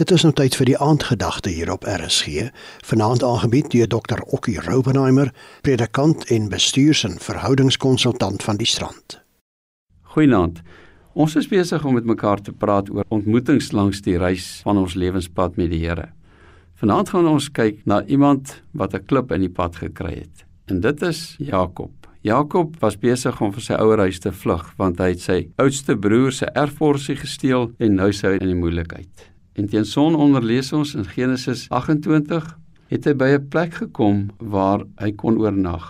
Dit is nou tyd vir die aandgedagte hier op RSG, vanaand aangebied deur Dr. Okkie Robenheimer, predikant en bestuurs- en verhoudingskonsultant van die Strand. Goeienaand. Ons is besig om met mekaar te praat oor ontmoetings langs die reis van ons lewenspad met die Here. Vanaand gaan ons kyk na iemand wat 'n klip in die pad gekry het. En dit is Jakob. Jakob was besig om vir sy ouer huis te vlug want hy het sy oudste broer se erfporsie gesteel en nou sou hy in die moeilikheid. En teen sononder lees ons in Genesis 28 het hy by 'n plek gekom waar hy kon oornag.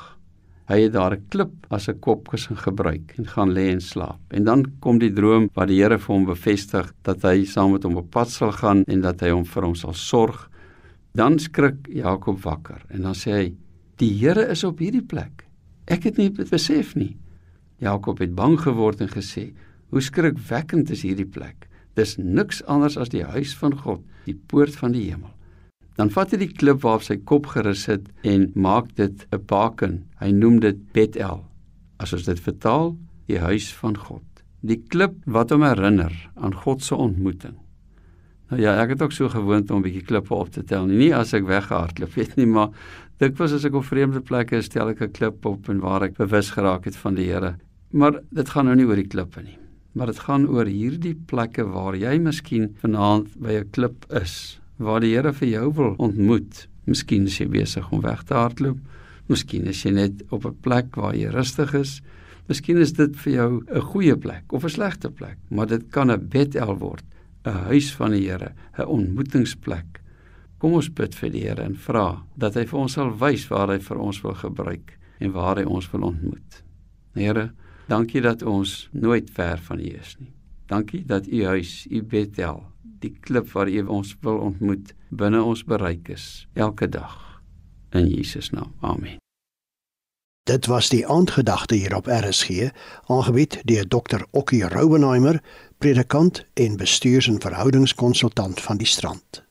Hy het daar 'n klip as 'n kopkussing gebruik en gaan lê en slaap. En dan kom die droom waar die Here vir hom bevestig dat hy saam met hom op pad sal gaan en dat hy hom vir hom sal sorg. Dan skrik Jakob wakker en dan sê hy: "Die Here is op hierdie plek. Ek het nie besef nie." Jakob het bang geword en gesê: "Hoe skrikwekkend is hierdie plek." Dis niks anders as die huis van God, die poort van die hemel. Dan vat hy die klip waarop sy kop gerus het en maak dit 'n baken. Hy noem dit Bethel. As ons dit vertaal, die huis van God. Die klip wat hom herinner aan God se ontmoeting. Nou ja, ek het ook so gewoond om 'n bietjie klippe op te tel. Nie as ek weggehardloop het nie, maar dikwels as ek op vreemde plekke stel ek 'n klip op en waar ek bewus geraak het van die Here. Maar dit gaan nou nie oor die klippe nie maar dit gaan oor hierdie plekke waar jy miskien vanaand by 'n klip is waar die Here vir jou wil ontmoet. Miskien is jy besig om weg te hardloop. Miskien is jy net op 'n plek waar jy rustig is. Miskien is dit vir jou 'n goeie plek of 'n slegte plek, maar dit kan 'n Bethel word, 'n huis van die Here, 'n ontmoetingsplek. Kom ons bid vir die Here en vra dat hy vir ons sal wys waar hy vir ons wil gebruik en waar hy ons wil ontmoet. Here, Dankie dat ons nooit ver van U is nie. Dankie dat U huis, U Bethel, die klip waar U ons wil ontmoet, binne ons bereik is elke dag. In Jesus naam. Amen. Dit was die aandgedagte hier op RSG, aangebied deur Dr. Okkie Rouwenheimer, predikant en bestuurs- en verhoudingskonsultant van die Strand.